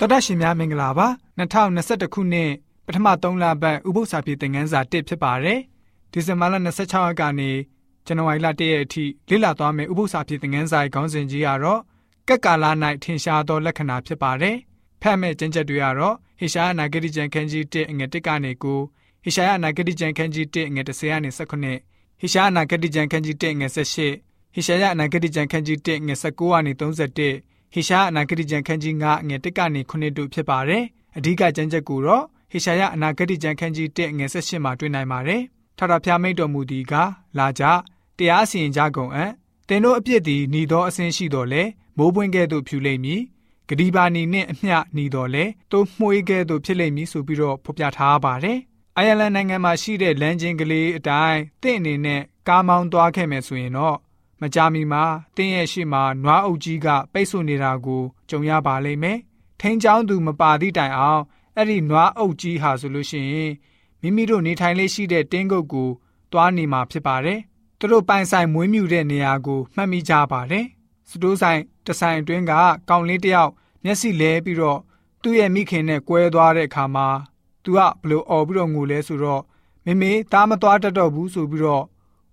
တော်တာရှင်များမင်္ဂလာပါ2021ခုနှစ်ပထမ3လပတ်ဥပုသ္စာပြေသင်ခန်းစာ1ဖြစ်ပါတယ်ဒီဇင်ဘာလ26ရက်ကနေဇန်နဝါရီလ1ရက်အထိလေ့လာသွားမယ့်ဥပုသ္စာပြေသင်ခန်းစာရဲ့ခေါင်းစဉ်ကြီးကတော့ကက်ကာလ၌ထင်ရှားသောလက္ခဏာဖြစ်ပါတယ်ဖတ်မဲ့ကျမ်းချက်တွေကတော့ဟေရှာယနာဂတိကျမ်းခန်းကြီး1အငယ်1ကနေ9ဟေရှာယနာဂတိကျမ်းခန်းကြီး1အငယ်10ကနေ19ဟေရှာယနာဂတိကျမ်းခန်းကြီး1အငယ်18ဟေရှာယနာဂတိကျမ်းခန်းကြီး1ငယ်19ကနေ31 ဟေရှာအနာဂတိကျမ်းခန်းကြီး9အငယ်1ကနေ9တို့ဖြစ်ပါတယ်။အဓိကကျမ်းချက်ကိုတော့ဟေရှာယအနာဂတိကျမ်းခန်းကြီး1အငယ်16မှာတွေ့နိုင်ပါတယ်။ထာတာဖျားမိတ်တော်မူသည်ကလာကြတရားစီရင်ကြကုန်အံ့တင်တို့အပြစ်သည်ဏီသောအစင်းရှိတော်လဲမိုးပွင့်ကဲ့သို့ဖြူလိမ့်မည်ဂတိပါနီနှင့်အမျှဏီတော်လဲသို့မှုေးကဲ့သို့ဖြစ်လိမ့်မည်ဆိုပြီးတော့ဖော်ပြထားပါတယ်။အိုင်ယာလန်နိုင်ငံမှာရှိတဲ့လမ်းချင်းကလေးအတိုင်းတင့်အနေနဲ့ကားမောင်းသွားခဲ့မယ်ဆိုရင်တော့ မကြာမီမှာတင်းရဲ့ရှိမှာနွားအုပ်ကြီးကပိတ်ဆို့နေတာကိုကြုံရပါလိမ့်မယ်။ထိန်းချောင်းသူမပါသည့်တိုင်အောင်အဲ့ဒီနွားအုပ်ကြီးဟာဆိုလို့ရှိရင်မိမိတို့နေထိုင်လေးရှိတဲ့တင်းကုတ်ကိုတွားနေမှာဖြစ်ပါတယ်။သူတို့ပိုင်ဆိုင်မွေးမြူတဲ့နေရာကိုမှတ်မိကြပါတယ်။စတိုးဆိုင်တဆိုင်အတွင်းကကောင်လေးတယောက်မျက်စိလဲပြီးတော့သူ့ရဲ့မိခင်နဲ့ကွဲသွားတဲ့အခါမှာသူကဘလို့អော်ပြီးတော့ငိုလဲဆိုတော့မေမေသားမသွားတတ်တော့ဘူးဆိုပြီးတော့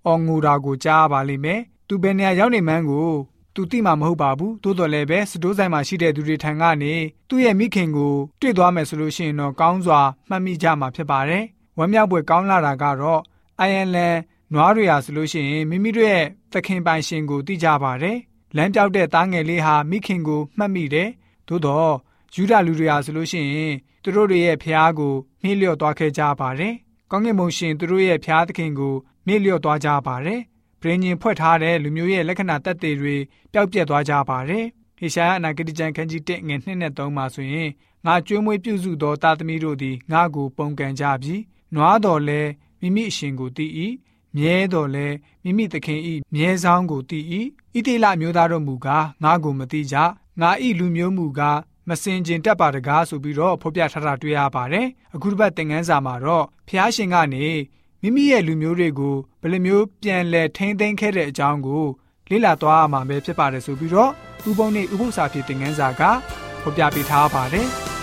အော်ငိုတာကိုကြားပါလိမ့်မယ် သူဘယ်နေရာရောက်နေမှန်းကိုသူသိမှာမဟုတ်ပါဘူးသို့တော်လည်းပဲစတိုးဆိုင်မှာရှိတဲ့သူတွေထံကနေသူ့ရဲ့မိခင်ကိုတွေ့သွားမယ်ဆိုလို့ရှိရင်တော့ကောင်းစွာမှတ်မိကြမှာဖြစ်ပါတယ်ဝမ်းမြောက်ပွဲကောင်းလာတာကတော့အိုင်ယန်လန်နွားတွေဟာဆိုလို့ရှိရင်မိမိတို့ရဲ့သခင်ပိုင်ရှင်ကိုသိကြပါတယ်လမ်းပြောက်တဲ့သားငယ်လေးဟာမိခင်ကိုမှတ်မိတယ်သို့တော့ယူဒလူတွေဟာဆိုလို့ရှိရင်သူတို့တွေရဲ့ဖျားကိုနှိလျော့သွားခဲ့ကြပါတယ်ကောင်းကင်ဘုံရှင်သူတို့ရဲ့ဖျားသခင်ကိုမေ့လျော့သွားကြပါတယ် ဗြိဉ္ဉ်ဖွဲ့ထားတဲ့လူမျိုးရဲ့လက္ခဏာတက်တွေတွေပျောက်ပြက်သွားကြပါတယ်။ဟေရှာယအနာဂတိကျမ်းခန်းကြီး1ငွေ2နဲ့3မှာဆိုရင်ငါကျွေးမွေးပြုစုသောသားသမီးတို့သည်ငါ့ကိုပုန်ကန်ကြပြီ။နွားတော်လဲမိမိအရှင်ကိုတည်၏။မြဲတော်လဲမိမိသခင်၏မြဲဆောင်ကိုတည်၏။ဣတိလမျိုးသားတို့မူကားငါကိုမသိကြ။ငါ၏လူမျိုးမူကားမစင်ကျင်တက်ပါတကားဆိုပြီးတော့ဖော်ပြထားတာတွေ့ရပါတယ်။အခုတစ်ပတ်သင်ခန်းစာမှာတော့ဖျားရှင်ကနေ မိမိရဲ့လူမျိုးတွေကိုဘယ်လိုမျိုးပြန်လဲထိန်းသိမ်းခဲ့တဲ့အကြောင်းကိုလေ့လာသွားရမှာပဲဖြစ်ပါတယ်ဆိုပြီးတော့ဥပုံနဲ့ဥပု္ပ္ပစာဖြစ်တဲ့ငန်းစာကဖော်ပြပေးထားပါတယ်။